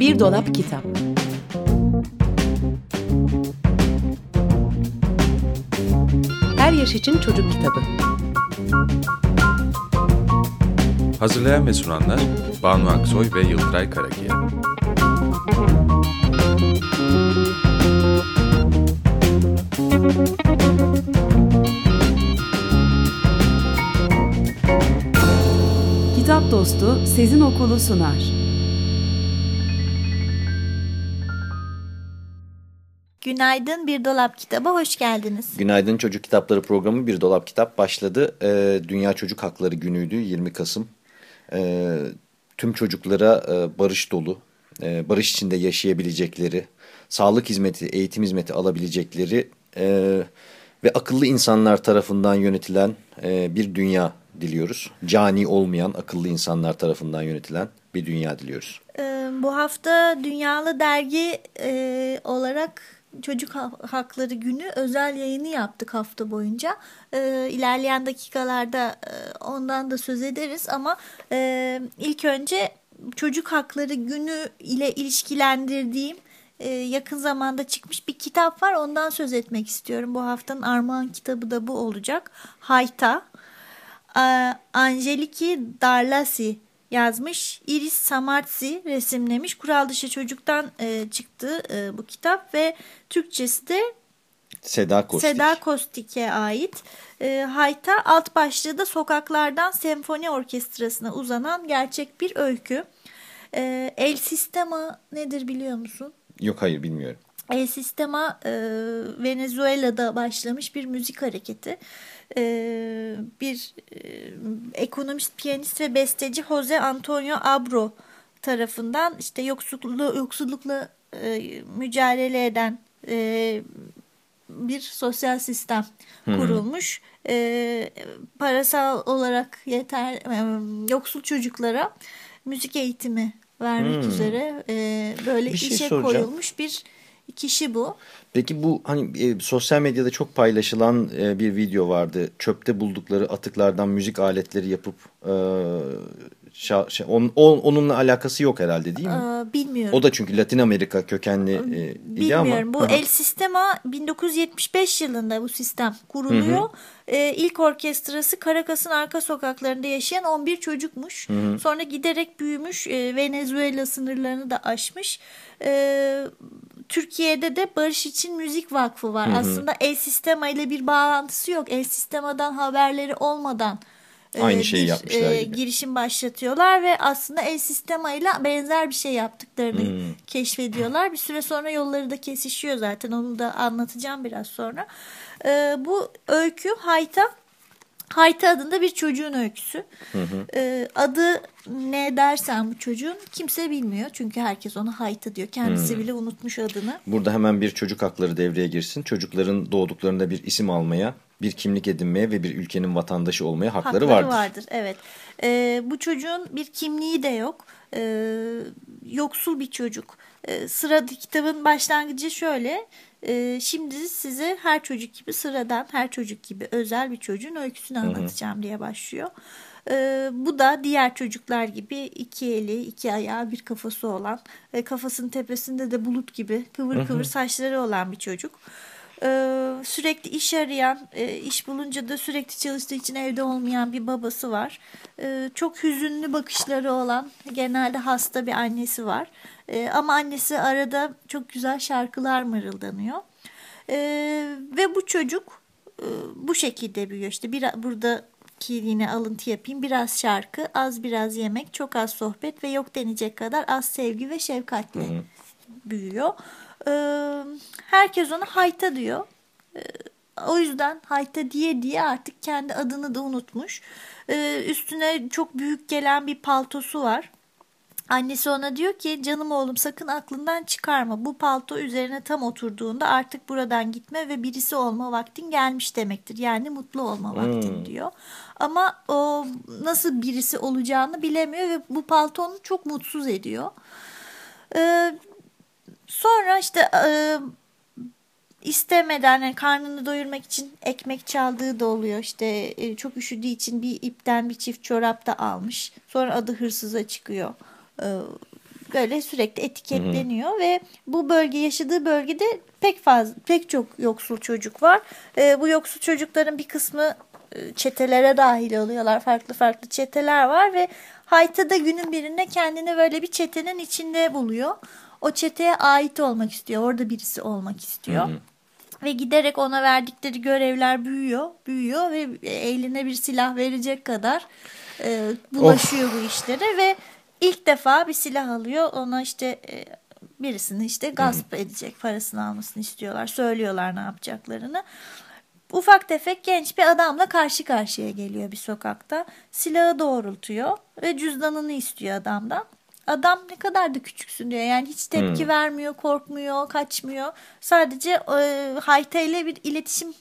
Bir Dolap Kitap Her Yaş için Çocuk Kitabı Hazırlayan ve sunanlar Banu Aksoy ve Yıldıray Karakiya. Kitap Dostu Sezin Okulu sunar. Günaydın Bir Dolap Kitabı hoş geldiniz. Günaydın Çocuk Kitapları programı Bir Dolap Kitap başladı. Ee, Dünya Çocuk Hakları Günü'ydü 20 Kasım. Ee, tüm çocuklara e, barış dolu, e, barış içinde yaşayabilecekleri, sağlık hizmeti, eğitim hizmeti alabilecekleri e, ve akıllı insanlar tarafından yönetilen e, bir dünya diliyoruz. Cani olmayan akıllı insanlar tarafından yönetilen bir dünya diliyoruz. Ee, bu hafta Dünyalı Dergi e, olarak Çocuk Hakları Günü özel yayını yaptık hafta boyunca. Ee, ilerleyen dakikalarda e, ondan da söz ederiz ama e, ilk önce Çocuk Hakları Günü ile ilişkilendirdiğim e, yakın zamanda çıkmış bir kitap var. Ondan söz etmek istiyorum. Bu haftanın armağan kitabı da bu olacak. Hayta. Angeliki Darlasi yazmış. Iris Samartsi resimlemiş. Kural dışı çocuktan e, çıktı e, bu kitap ve Türkçesi de Seda Kostik. Seda Kostik'e ait. E, Hayta alt başlığı da sokaklardan senfoni orkestrasına uzanan gerçek bir öykü. E, El Sistema nedir biliyor musun? Yok hayır bilmiyorum. El Sistema e, Venezuela'da başlamış bir müzik hareketi. E, bir e, ekonomist, piyanist ve besteci Jose Antonio Abro tarafından işte yoksullukla, yoksullukla e, mücadele eden e, bir sosyal sistem kurulmuş. E, parasal olarak yeter e, yoksul çocuklara müzik eğitimi vermek hmm. üzere e, böyle bir şey işe koyulmuş bir kişi bu. Peki bu hani e, sosyal medyada çok paylaşılan e, bir video vardı. Çöpte buldukları atıklardan müzik aletleri yapıp e, şa, şa, on, on, onunla alakası yok herhalde değil mi? Ee, bilmiyorum. O da çünkü Latin Amerika kökenli e, Bilmiyorum. Ama. Bu El Sistema 1975 yılında bu sistem kuruluyor. Hı hı. E, ilk orkestrası Caracas'ın arka sokaklarında yaşayan 11 çocukmuş. Hı hı. Sonra giderek büyümüş. E, Venezuela sınırlarını da aşmış. E, Türkiye'de de Barış İçin Müzik Vakfı var. Hı hı. Aslında El Sistema ile bir bağlantısı yok. El Sistema'dan haberleri olmadan Aynı şeyi bir, yapmışlar e, gibi. girişim başlatıyorlar ve aslında el sistemayla benzer bir şey yaptıklarını hmm. keşfediyorlar. Bir süre sonra yolları da kesişiyor zaten onu da anlatacağım biraz sonra. E, bu öykü Hayta Hayta adında bir çocuğun öyküsü. Hı hı. Ee, adı ne dersen bu çocuğun kimse bilmiyor. Çünkü herkes ona Hayta diyor. Kendisi hı. bile unutmuş adını. Burada hemen bir çocuk hakları devreye girsin. Çocukların doğduklarında bir isim almaya, bir kimlik edinmeye ve bir ülkenin vatandaşı olmaya hakları, hakları vardır. vardır. Evet. Ee, bu çocuğun bir kimliği de yok. Ee, yoksul bir çocuk. Ee, sırada kitabın başlangıcı şöyle. Ee, şimdi size her çocuk gibi sıradan, her çocuk gibi özel bir çocuğun öyküsünü anlatacağım hı hı. diye başlıyor. Ee, bu da diğer çocuklar gibi iki eli, iki ayağı, bir kafası olan, e, kafasının tepesinde de bulut gibi kıvır kıvır saçları olan bir çocuk. Ee, sürekli iş arayan, e, iş bulunca da sürekli çalıştığı için evde olmayan bir babası var. Ee, çok hüzünlü bakışları olan, genelde hasta bir annesi var. Ee, ama annesi arada çok güzel şarkılar mırıldanıyor. Ve bu çocuk e, bu şekilde büyüyor. İşte bir, buradaki yine alıntı yapayım. Biraz şarkı, az biraz yemek, çok az sohbet ve yok denecek kadar az sevgi ve şefkatle hı hı. Büyüyor. Herkes ona Hayta diyor. O yüzden Hayta diye diye artık kendi adını da unutmuş. Üstüne çok büyük gelen bir paltosu var. Annesi ona diyor ki canım oğlum sakın aklından çıkarma. Bu palto üzerine tam oturduğunda artık buradan gitme ve birisi olma vaktin gelmiş demektir. Yani mutlu olma vaktin hmm. diyor. Ama o nasıl birisi olacağını bilemiyor ve bu palto onu çok mutsuz ediyor. Ee, Sonra işte istemeden yani karnını doyurmak için ekmek çaldığı da oluyor. İşte e, çok üşüdüğü için bir ipten bir çift çorap da almış. Sonra adı hırsıza çıkıyor. Böyle sürekli etiketleniyor ve bu bölge yaşadığı bölgede pek fazla pek çok yoksul çocuk var. Bu yoksul çocukların bir kısmı çetelere dahil oluyorlar. Farklı farklı çeteler var ve Hayta da günün birinde kendini böyle bir çetenin içinde buluyor. O çeteye ait olmak istiyor. Orada birisi olmak istiyor. Hı hı. Ve giderek ona verdikleri görevler büyüyor, büyüyor ve eline bir silah verecek kadar e, bulaşıyor of. bu işlere ve ilk defa bir silah alıyor. Ona işte e, birisini işte gasp edecek, parasını almasını istiyorlar. Söylüyorlar ne yapacaklarını. Ufak tefek genç bir adamla karşı karşıya geliyor bir sokakta. Silahı doğrultuyor ve cüzdanını istiyor adamdan. Adam ne kadar da küçüksün diyor. Yani hiç tepki hmm. vermiyor, korkmuyor, kaçmıyor. Sadece e, Hayta ile bir iletişim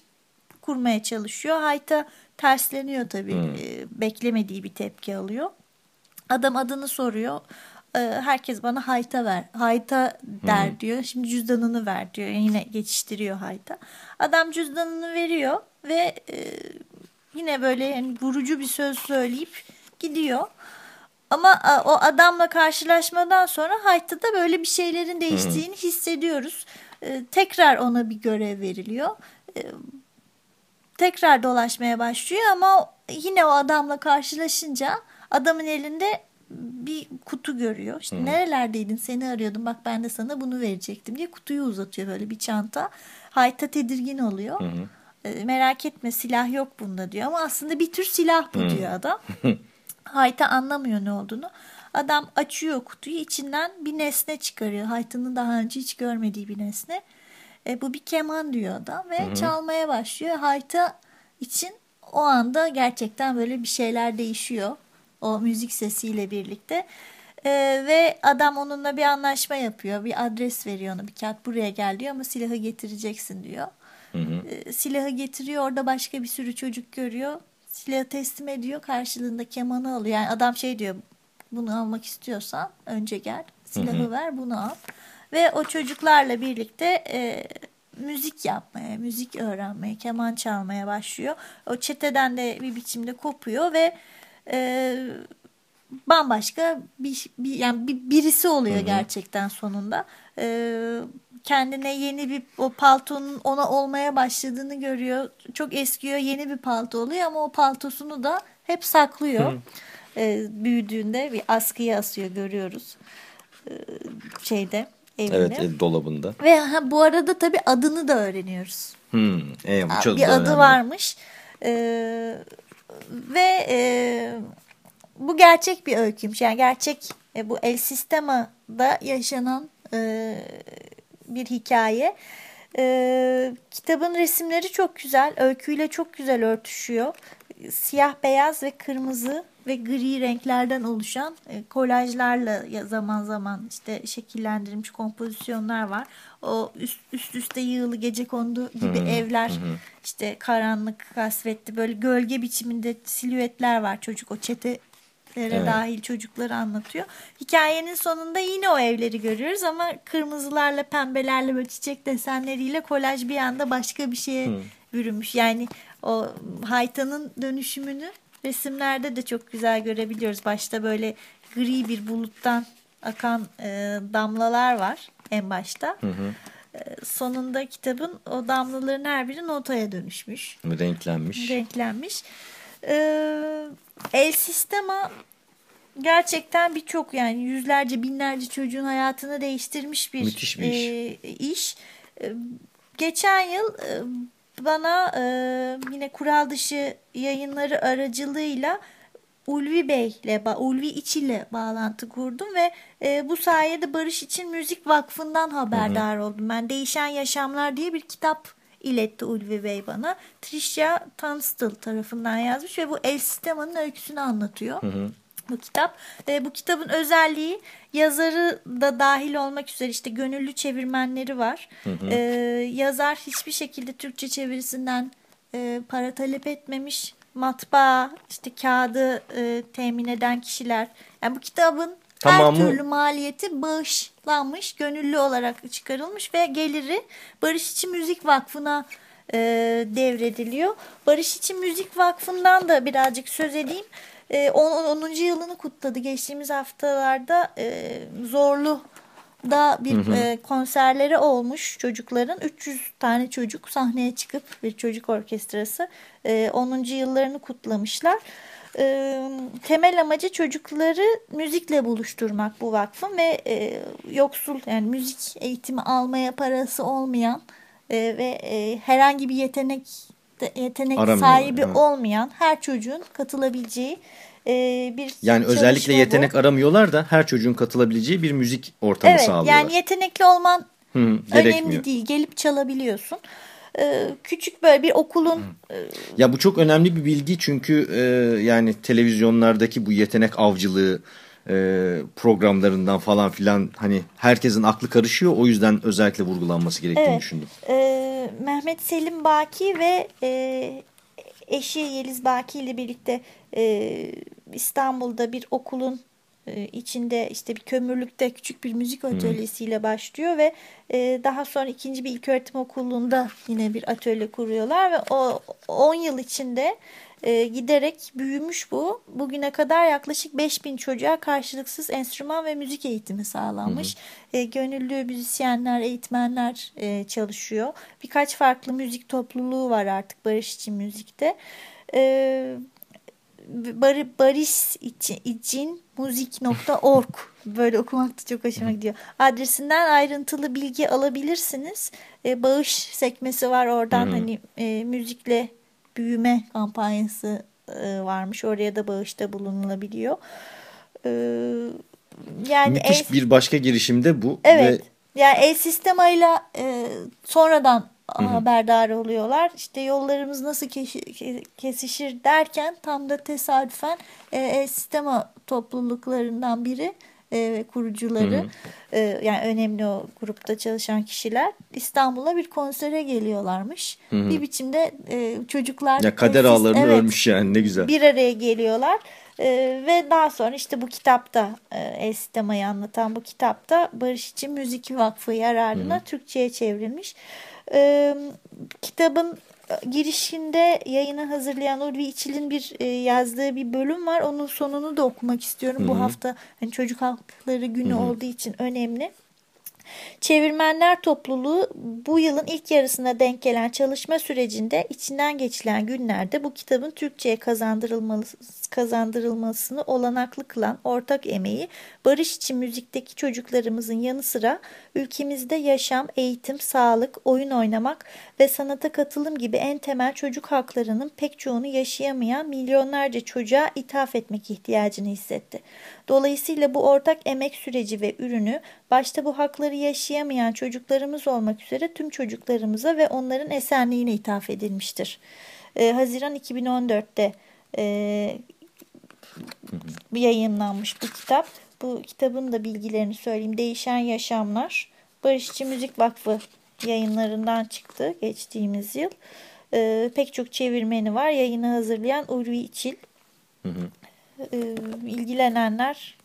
kurmaya çalışıyor. Hayta tersleniyor tabii. Hmm. E, beklemediği bir tepki alıyor. Adam adını soruyor. E, herkes bana hayta ver. Hayta der hmm. diyor. Şimdi cüzdanını ver diyor. Yine geçiştiriyor hayta. Adam cüzdanını veriyor ve e, yine böyle yani vurucu bir söz söyleyip gidiyor. Ama o adamla karşılaşmadan sonra Hayt'ta da böyle bir şeylerin değiştiğini hmm. hissediyoruz. E, tekrar ona bir görev veriliyor. E, tekrar dolaşmaya başlıyor ama yine o adamla karşılaşınca adamın elinde bir kutu görüyor. İşte hmm. nerelerdeydin seni arıyordum bak ben de sana bunu verecektim diye kutuyu uzatıyor böyle bir çanta. Hayta tedirgin oluyor. Hmm. E, merak etme silah yok bunda diyor ama aslında bir tür silah bu hmm. diyor adam. Hayta anlamıyor ne olduğunu. Adam açıyor kutuyu içinden bir nesne çıkarıyor. Hayta'nın daha önce hiç görmediği bir nesne. E, bu bir keman diyor adam ve Hı-hı. çalmaya başlıyor. Hayta için o anda gerçekten böyle bir şeyler değişiyor. O müzik sesiyle birlikte. E, ve adam onunla bir anlaşma yapıyor. Bir adres veriyor ona. Bir kağıt buraya gel diyor ama silahı getireceksin diyor. Hı hı. E, silahı getiriyor. Orada başka bir sürü çocuk görüyor silahı teslim ediyor karşılığında kemanı alıyor. Yani adam şey diyor bunu almak istiyorsan önce gel silahı hı hı. ver bunu al. Ve o çocuklarla birlikte e, müzik yapmaya, müzik öğrenmeye, keman çalmaya başlıyor. O çeteden de bir biçimde kopuyor ve e, bambaşka bir, bir yani bir, birisi oluyor hı hı. gerçekten sonunda. E, kendine yeni bir o paltonun ona olmaya başladığını görüyor. Çok eskiyor yeni bir palto oluyor ama o paltosunu da hep saklıyor. Ee, büyüdüğünde bir askıya asıyor görüyoruz. Ee, şeyde evinde. Evet ev dolabında. Ve ha, bu arada tabii adını da öğreniyoruz. Hmm, e, bu çok bir adı önemli. varmış. Ee, ve e, bu gerçek bir öyküymüş. Yani gerçek e, bu El Sistema'da yaşanan e, bir hikaye. Ee, kitabın resimleri çok güzel, öyküyle çok güzel örtüşüyor. Siyah, beyaz ve kırmızı ve gri renklerden oluşan e, kolajlarla zaman zaman işte şekillendirilmiş kompozisyonlar var. O üst, üst üste yığılı gece kondu gibi hı, evler, hı. işte karanlık, kasvetli böyle gölge biçiminde silüetler var. Çocuk o çete evet. dahil çocukları anlatıyor. Hikayenin sonunda yine o evleri görüyoruz ama kırmızılarla pembelerle böyle çiçek desenleriyle kolaj bir anda başka bir şeye hmm. bürünmüş. Yani o haytanın dönüşümünü resimlerde de çok güzel görebiliyoruz. Başta böyle gri bir buluttan akan e, damlalar var en başta. Hı hı. E, sonunda kitabın o damlaların her biri notaya dönüşmüş. Renklenmiş. Renklenmiş. E, El Sistema gerçekten birçok yani yüzlerce binlerce çocuğun hayatını değiştirmiş bir, Müthiş bir iş. E, iş. E, geçen yıl e, bana e, yine kural dışı yayınları aracılığıyla Ulvi Bey ile Ulvi İç ile bağlantı kurdum ve e, bu sayede Barış için Müzik Vakfı'ndan haberdar hı hı. oldum. Ben Değişen Yaşamlar diye bir kitap iletti Ulvi Bey bana. Tricia Tunstall tarafından yazmış ve bu El Sistema'nın öyküsünü anlatıyor. Hı hı bu kitap. E, bu kitabın özelliği yazarı da dahil olmak üzere işte gönüllü çevirmenleri var. Hı hı. E, yazar hiçbir şekilde Türkçe çevirisinden e, para talep etmemiş. Matbaa, işte kağıdı e, temin eden kişiler. Yani bu kitabın Tamamı... her türlü maliyeti bağışlanmış, gönüllü olarak çıkarılmış ve geliri Barış İçin Müzik Vakfı'na e, devrediliyor. Barış İçin Müzik Vakfı'ndan da birazcık söz edeyim. e, 10. yılını kutladı. Geçtiğimiz haftalarda e, Zorlu da bir hı hı. E, konserleri olmuş çocukların 300 tane çocuk sahneye çıkıp bir çocuk orkestrası e, 10. yıllarını kutlamışlar. E, temel amacı çocukları müzikle buluşturmak bu vakfın ve e, yoksul yani müzik eğitimi almaya parası olmayan e, ve e, herhangi bir yetenek yetenek Aramıyor, sahibi evet. olmayan her çocuğun katılabileceği e, bir Yani özellikle yetenek bu. aramıyorlar da her çocuğun katılabileceği bir müzik ortamı evet, sağlıyorlar. Yani yetenekli olman Hı, önemli değil. Gelip çalabiliyorsun. Küçük böyle bir okulun... E, ya bu çok önemli bir bilgi çünkü e, yani televizyonlardaki bu yetenek avcılığı e, programlarından falan filan hani herkesin aklı karışıyor. O yüzden özellikle vurgulanması gerektiğini evet, düşündüm. E, Mehmet Selim Baki ve e, eşi Yeliz Baki ile birlikte e, İstanbul'da bir okulun e, içinde işte bir kömürlükte küçük bir müzik atölyesiyle başlıyor ve e, daha sonra ikinci bir ilköğretim okulunda yine bir atölye kuruyorlar ve o 10 yıl içinde e, giderek büyümüş bu. Bugüne kadar yaklaşık 5000 çocuğa karşılıksız enstrüman ve müzik eğitimi sağlanmış. Hı hı. E, gönüllü müzisyenler, eğitmenler çalışıyor. Birkaç farklı müzik topluluğu var artık Barış için müzikte. Bar, barış için, için müzik.org böyle okumak da çok hoşuma gidiyor. Adresinden ayrıntılı bilgi alabilirsiniz. E, bağış sekmesi var oradan hmm. hani e, müzikle büyüme kampanyası e, varmış. Oraya da bağışta bulunulabiliyor. E, yani Müthiş el, bir başka girişimde bu. Evet. Ve... Yani el sistemayla e, sonradan Hı -hı. haberdar oluyorlar. İşte yollarımız nasıl kesişir derken tam da tesadüfen e, el sistema topluluklarından biri e, kurucuları e, yani önemli o grupta çalışan kişiler İstanbul'a bir konsere geliyorlarmış. Hı hı. Bir biçimde e, çocuklar ya kader siz, ağlarını evet, ölmüş yani ne güzel. Bir araya geliyorlar. Ee, ve daha sonra işte bu kitapta e, El anlatan bu kitapta Barış için Müzik Vakfı yararına Hı -hı. Türkçe'ye çevrilmiş. Ee, kitabın girişinde yayını hazırlayan Ulvi İçil'in bir e, yazdığı bir bölüm var. Onun sonunu da okumak istiyorum. Hı -hı. Bu hafta hani çocuk hakları günü Hı -hı. olduğu için önemli. Çevirmenler topluluğu bu yılın ilk yarısına denk gelen çalışma sürecinde içinden geçilen günlerde bu kitabın Türkçe'ye kazandırılması, kazandırılmasını olanaklı kılan ortak emeği barış için müzikteki çocuklarımızın yanı sıra ülkemizde yaşam, eğitim, sağlık, oyun oynamak ve sanata katılım gibi en temel çocuk haklarının pek çoğunu yaşayamayan milyonlarca çocuğa ithaf etmek ihtiyacını hissetti. Dolayısıyla bu ortak emek süreci ve ürünü başta bu hakları yaşayamayan çocuklarımız olmak üzere tüm çocuklarımıza ve onların esenliğine ithaf edilmiştir. Ee, Haziran 2014'te e, yayınlanmış bu kitap. Bu kitabın da bilgilerini söyleyeyim. Değişen Yaşamlar. Barışçı Müzik Vakfı yayınlarından çıktı geçtiğimiz yıl. Ee, pek çok çevirmeni var. Yayını hazırlayan Ulvi İçil. Hı hı. Ee, ilgilenenler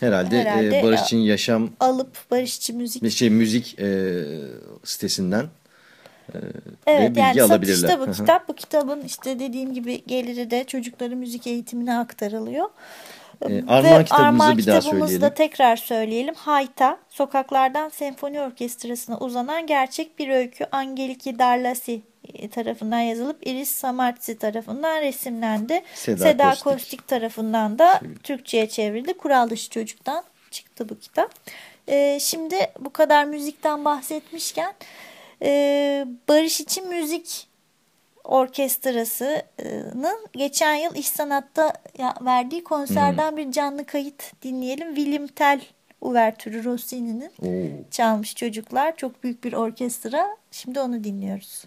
herhalde, e, herhalde e, Barışçı'nın yaşam alıp Barışçı Müzik şey müzik e, sitesinden e, evet, bilgi yani alabilirler. Satışta bu kitap. Bu kitabın işte dediğim gibi geliri de çocukların müzik eğitimine aktarılıyor. E, Armağan Ve kitabımızı Armağan bir daha söyleyelim. da tekrar söyleyelim. Hayta, Sokaklardan Senfoni Orkestrası'na uzanan gerçek bir öykü Angeliki Darlasi e, tarafından yazılıp Iris Samartsi tarafından resimlendi. Seda, Seda Kostik. Kostik tarafından da Çevirdi. Türkçe'ye çevrildi. Kural dışı çocuktan çıktı bu kitap. Ee, şimdi bu kadar müzikten bahsetmişken e, Barış için Müzik Orkestrası'nın geçen yıl İş Sanat'ta verdiği konserden hmm. bir canlı kayıt dinleyelim. William Tell Uvertürü Rossini'nin çalmış çocuklar. Çok büyük bir orkestra. Şimdi onu dinliyoruz.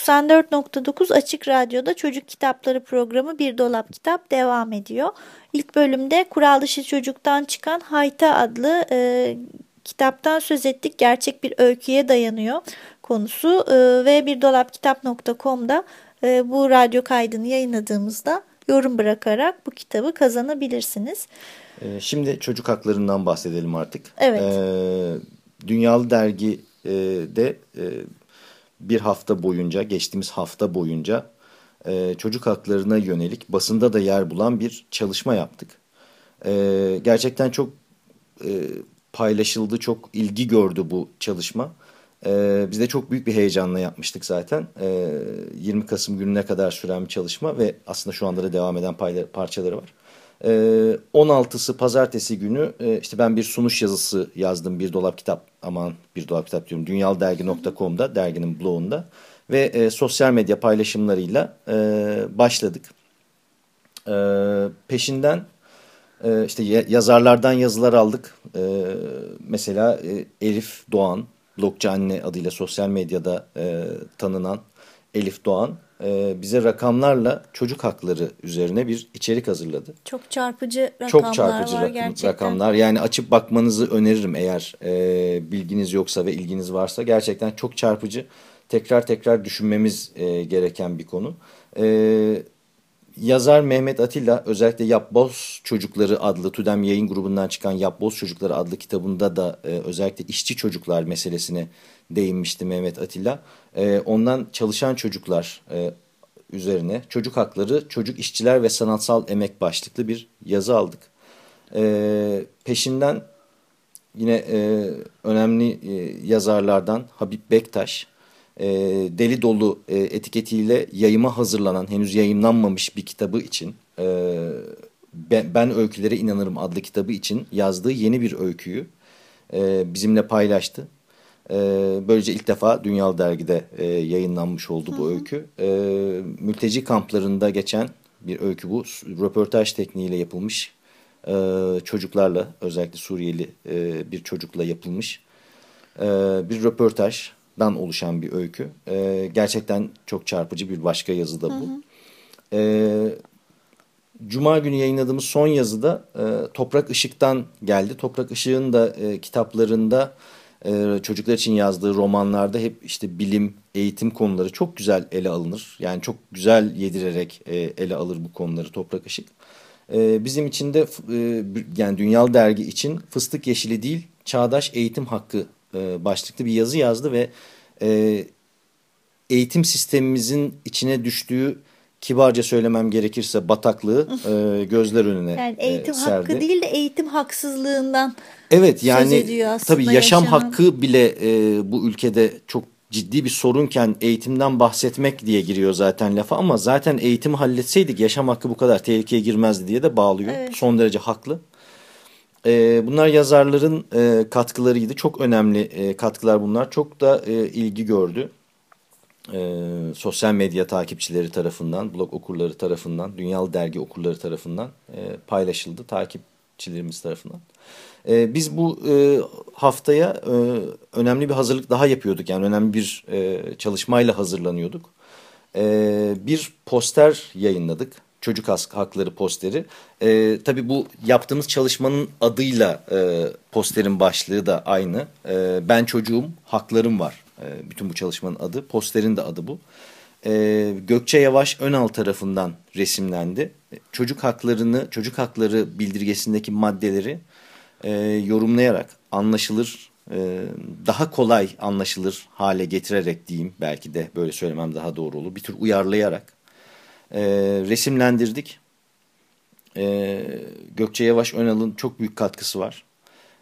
94.9 Açık Radyo'da Çocuk Kitapları programı Bir Dolap Kitap devam ediyor. İlk bölümde Kural Dışı Çocuk'tan çıkan Hayta adlı e, kitaptan söz ettik. Gerçek bir öyküye dayanıyor konusu e, ve birdolapkitap.com'da e, bu radyo kaydını yayınladığımızda yorum bırakarak bu kitabı kazanabilirsiniz. Ee, şimdi çocuk haklarından bahsedelim artık. Evet. Ee, Dünyalı Dergi'de e, bir hafta boyunca, geçtiğimiz hafta boyunca e, çocuk haklarına yönelik basında da yer bulan bir çalışma yaptık. Ee, gerçekten çok e, paylaşıldı, çok ilgi gördü bu çalışma. Biz de çok büyük bir heyecanla yapmıştık zaten. 20 Kasım gününe kadar süren bir çalışma ve aslında şu anda da devam eden parçaları var. 16'sı pazartesi günü işte ben bir sunuş yazısı yazdım bir dolap kitap aman bir dolap kitap diyorum dünyalıdergi.com'da derginin blogunda ve e, sosyal medya paylaşımlarıyla e, başladık. E, peşinden e, işte yazarlardan yazılar aldık. E, mesela e, Elif Doğan, blogcu anne adıyla sosyal medyada e, tanınan Elif Doğan e, bize rakamlarla çocuk hakları üzerine bir içerik hazırladı. Çok çarpıcı rakamlar Çok çarpıcı var rakam, gerçekten. rakamlar. Yani açıp bakmanızı öneririm eğer e, bilginiz yoksa ve ilginiz varsa. Gerçekten çok çarpıcı. Tekrar tekrar düşünmemiz e, gereken bir konu. E, yazar Mehmet Atilla özellikle Yapboz Çocukları adlı TÜDEM yayın grubundan çıkan Yapboz Çocukları adlı kitabında da e, özellikle işçi çocuklar meselesine değinmişti Mehmet Atilla. E, ondan çalışan çocuklar e, üzerine çocuk hakları, çocuk işçiler ve sanatsal emek başlıklı bir yazı aldık. E, peşinden yine e, önemli e, yazarlardan Habib Bektaş, e, Deli Dolu e, etiketiyle yayıma hazırlanan, henüz yayınlanmamış bir kitabı için... E, ben, Öykülere İnanırım adlı kitabı için yazdığı yeni bir öyküyü bizimle paylaştı. E, böylece ilk defa Dünyalı Dergi'de e, yayınlanmış oldu bu Hı -hı. öykü. E, mülteci kamplarında geçen bir öykü bu. Röportaj tekniğiyle yapılmış. E, çocuklarla özellikle Suriyeli e, bir çocukla yapılmış. E, bir röportajdan oluşan bir öykü. E, gerçekten çok çarpıcı bir başka yazı da bu. Hı -hı. E, Cuma günü yayınladığımız son yazıda e, Toprak Işık'tan geldi. Toprak Işık'ın da e, kitaplarında e, çocuklar için yazdığı romanlarda hep işte bilim, eğitim konuları çok güzel ele alınır. Yani çok güzel yedirerek e, ele alır bu konuları Toprak Işık. E, bizim için de e, yani Dünyal Dergi için Fıstık Yeşili değil Çağdaş Eğitim Hakkı e, başlıklı bir yazı yazdı ve e, eğitim sistemimizin içine düştüğü kibarca söylemem gerekirse bataklığı e, gözler önüne yani eğitim e, serdi. hakkı değil de eğitim haksızlığından Evet yani tabii yaşam yaşanan... hakkı bile e, bu ülkede çok ciddi bir sorunken eğitimden bahsetmek diye giriyor zaten lafa ama zaten eğitimi halletseydik yaşam hakkı bu kadar tehlikeye girmezdi diye de bağlıyor. Evet. Son derece haklı. E, bunlar yazarların e, katkılarıydı. Çok önemli e, katkılar bunlar. Çok da e, ilgi gördü e, sosyal medya takipçileri tarafından, blog okurları tarafından, dünyalı dergi okurları tarafından e, paylaşıldı, takipçilerimiz tarafından. E, biz bu e, haftaya e, önemli bir hazırlık daha yapıyorduk. Yani önemli bir e, çalışmayla hazırlanıyorduk. E, bir poster yayınladık. Çocuk hakları posteri. E, tabii bu yaptığımız çalışmanın adıyla e, posterin başlığı da aynı. Ben çocuğum, haklarım var bütün bu çalışmanın adı. Posterin de adı bu. Gökçe Yavaş Önal tarafından resimlendi. Çocuk haklarını, çocuk hakları bildirgesindeki maddeleri e, yorumlayarak anlaşılır, e, daha kolay anlaşılır hale getirerek diyeyim. Belki de böyle söylemem daha doğru olur. Bir tür uyarlayarak e, resimlendirdik. E, Gökçe Yavaş Önal'ın çok büyük katkısı var.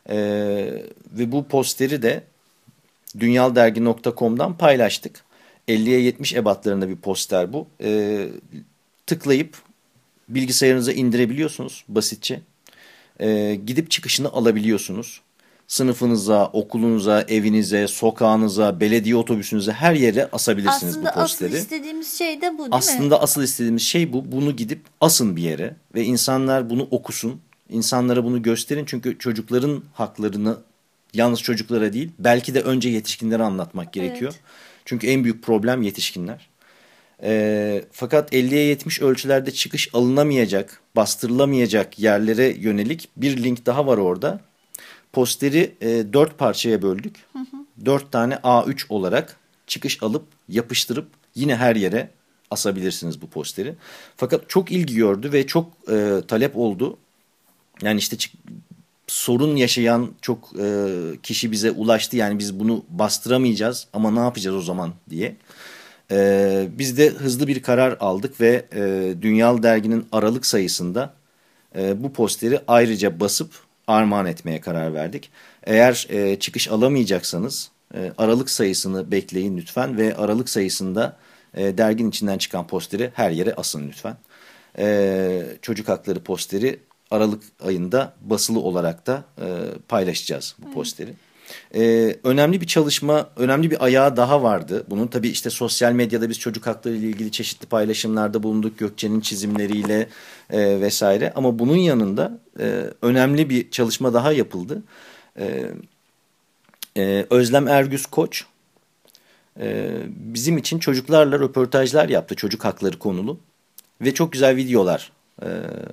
E, ve bu posteri de dünyaldergi.com'dan paylaştık. 50'ye 70 ebatlarında bir poster bu. E, tıklayıp bilgisayarınıza indirebiliyorsunuz basitçe. E, gidip çıkışını alabiliyorsunuz. Sınıfınıza, okulunuza, evinize, sokağınıza, belediye otobüsünüze her yere asabilirsiniz Aslında bu posteri. Aslında asıl istediğimiz şey de bu değil Aslında mi? Aslında asıl istediğimiz şey bu. Bunu gidip asın bir yere ve insanlar bunu okusun. İnsanlara bunu gösterin çünkü çocukların haklarını yalnız çocuklara değil belki de önce yetişkinlere anlatmak gerekiyor. Evet. Çünkü en büyük problem yetişkinler. E, fakat 50'ye 70 ölçülerde çıkış alınamayacak, bastırılamayacak yerlere yönelik bir link daha var orada. Posteri e, 4 parçaya böldük. Hı hı. 4 tane A3 olarak çıkış alıp yapıştırıp yine her yere asabilirsiniz bu posteri. Fakat çok ilgi gördü ve çok e, talep oldu. Yani işte sorun yaşayan çok e, kişi bize ulaştı. Yani biz bunu bastıramayacağız ama ne yapacağız o zaman diye. E, biz de hızlı bir karar aldık ve e, Dünyal Dergi'nin Aralık sayısında e, bu posteri ayrıca basıp armağan etmeye karar verdik. Eğer e, çıkış alamayacaksanız e, Aralık sayısını bekleyin lütfen ve Aralık sayısında e, derginin içinden çıkan posteri her yere asın lütfen. E, çocuk hakları posteri Aralık ayında basılı olarak da e, paylaşacağız bu posteri. Ee, önemli bir çalışma, önemli bir ayağı daha vardı. Bunun tabii işte sosyal medyada biz çocuk hakları ile ilgili çeşitli paylaşımlarda bulunduk. Gökçe'nin çizimleriyle e, vesaire. Ama bunun yanında e, önemli bir çalışma daha yapıldı. E, e, Özlem Ergüz Koç e, bizim için çocuklarla röportajlar yaptı. Çocuk hakları konulu. Ve çok güzel videolar e,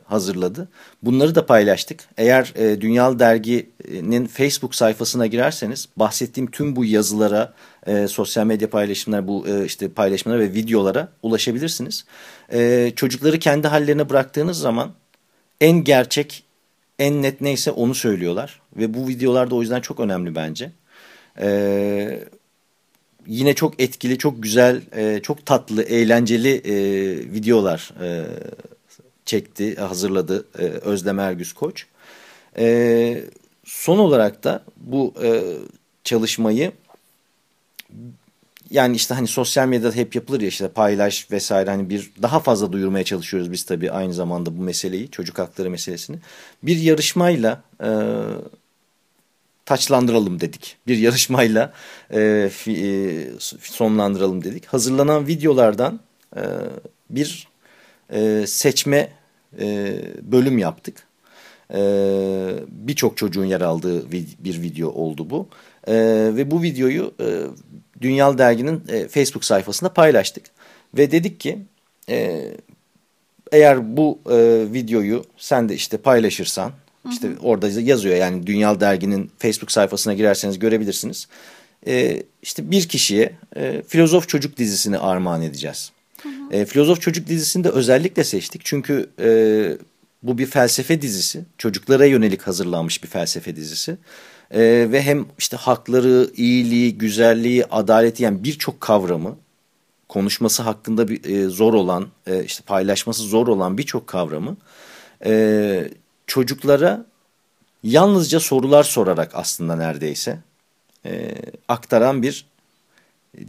hazırladı. Bunları da paylaştık. Eğer e, Dünyal Dergi'nin Facebook sayfasına girerseniz bahsettiğim tüm bu yazılara, e, sosyal medya paylaşımlar, bu e, işte paylaşımlara ve videolara ulaşabilirsiniz. E, çocukları kendi hallerine bıraktığınız zaman en gerçek, en net neyse onu söylüyorlar. Ve bu videolar da o yüzden çok önemli bence. E, yine çok etkili, çok güzel, e, çok tatlı, eğlenceli e, videolar e, çekti, hazırladı e, Özlem Ergüz Koç. E, son olarak da bu e, çalışmayı yani işte hani sosyal medyada hep yapılır ya işte paylaş vesaire hani bir daha fazla duyurmaya çalışıyoruz biz tabii aynı zamanda bu meseleyi çocuk hakları meselesini. Bir yarışmayla e, taçlandıralım dedik. Bir yarışmayla e, fi, e, sonlandıralım dedik. Hazırlanan videolardan e, bir e, seçme e, bölüm yaptık. E, Birçok çocuğun yer aldığı bir video oldu bu. E, ve bu videoyu e, Dünyal Dergi'nin e, Facebook sayfasında paylaştık. Ve dedik ki e, eğer bu e, videoyu sen de işte paylaşırsan işte orada yazıyor yani Dünyal Dergi'nin Facebook sayfasına girerseniz görebilirsiniz. E, işte bir kişiye e, Filozof Çocuk dizisini armağan edeceğiz. E, Filozof Çocuk dizisini de özellikle seçtik. Çünkü e, bu bir felsefe dizisi. Çocuklara yönelik hazırlanmış bir felsefe dizisi. E, ve hem işte hakları, iyiliği, güzelliği, adaleti yani birçok kavramı konuşması hakkında bir, e, zor olan, e, işte paylaşması zor olan birçok kavramı e, çocuklara yalnızca sorular sorarak aslında neredeyse e, aktaran bir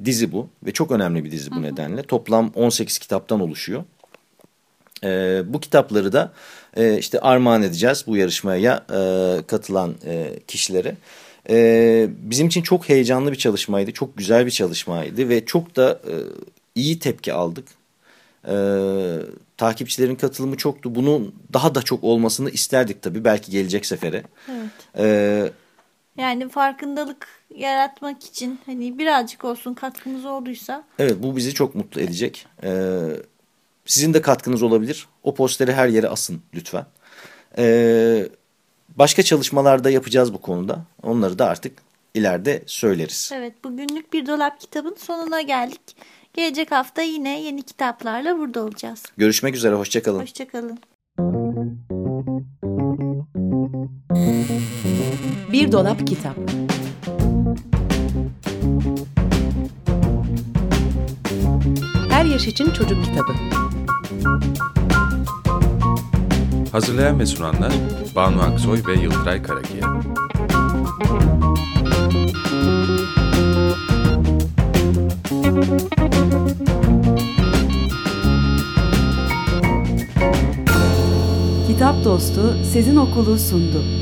dizi bu ve çok önemli bir dizi bu Hı -hı. nedenle. Toplam 18 kitaptan oluşuyor. E, bu kitapları da e, işte armağan edeceğiz bu yarışmaya e, katılan e, kişilere. E, bizim için çok heyecanlı bir çalışmaydı, çok güzel bir çalışmaydı ve çok da e, iyi tepki aldık. E, takipçilerin katılımı çoktu. Bunun daha da çok olmasını isterdik tabii belki gelecek sefere. Evet. E, yani farkındalık yaratmak için hani birazcık olsun katkımız olduysa. Evet bu bizi çok mutlu edecek. Ee, sizin de katkınız olabilir. O posteri her yere asın lütfen. Ee, başka çalışmalarda yapacağız bu konuda. Onları da artık ileride söyleriz. Evet bugünlük bir dolap kitabın sonuna geldik. Gelecek hafta yine yeni kitaplarla burada olacağız. Görüşmek üzere hoşçakalın. Hoşçakalın. Bir dolap kitap. Yaş için çocuk kitabı. Hazırlayan ve sunanlar Banu Aksoy ve Yıldıray Karakiya. Kitap Dostu Sezin Okulu sundu.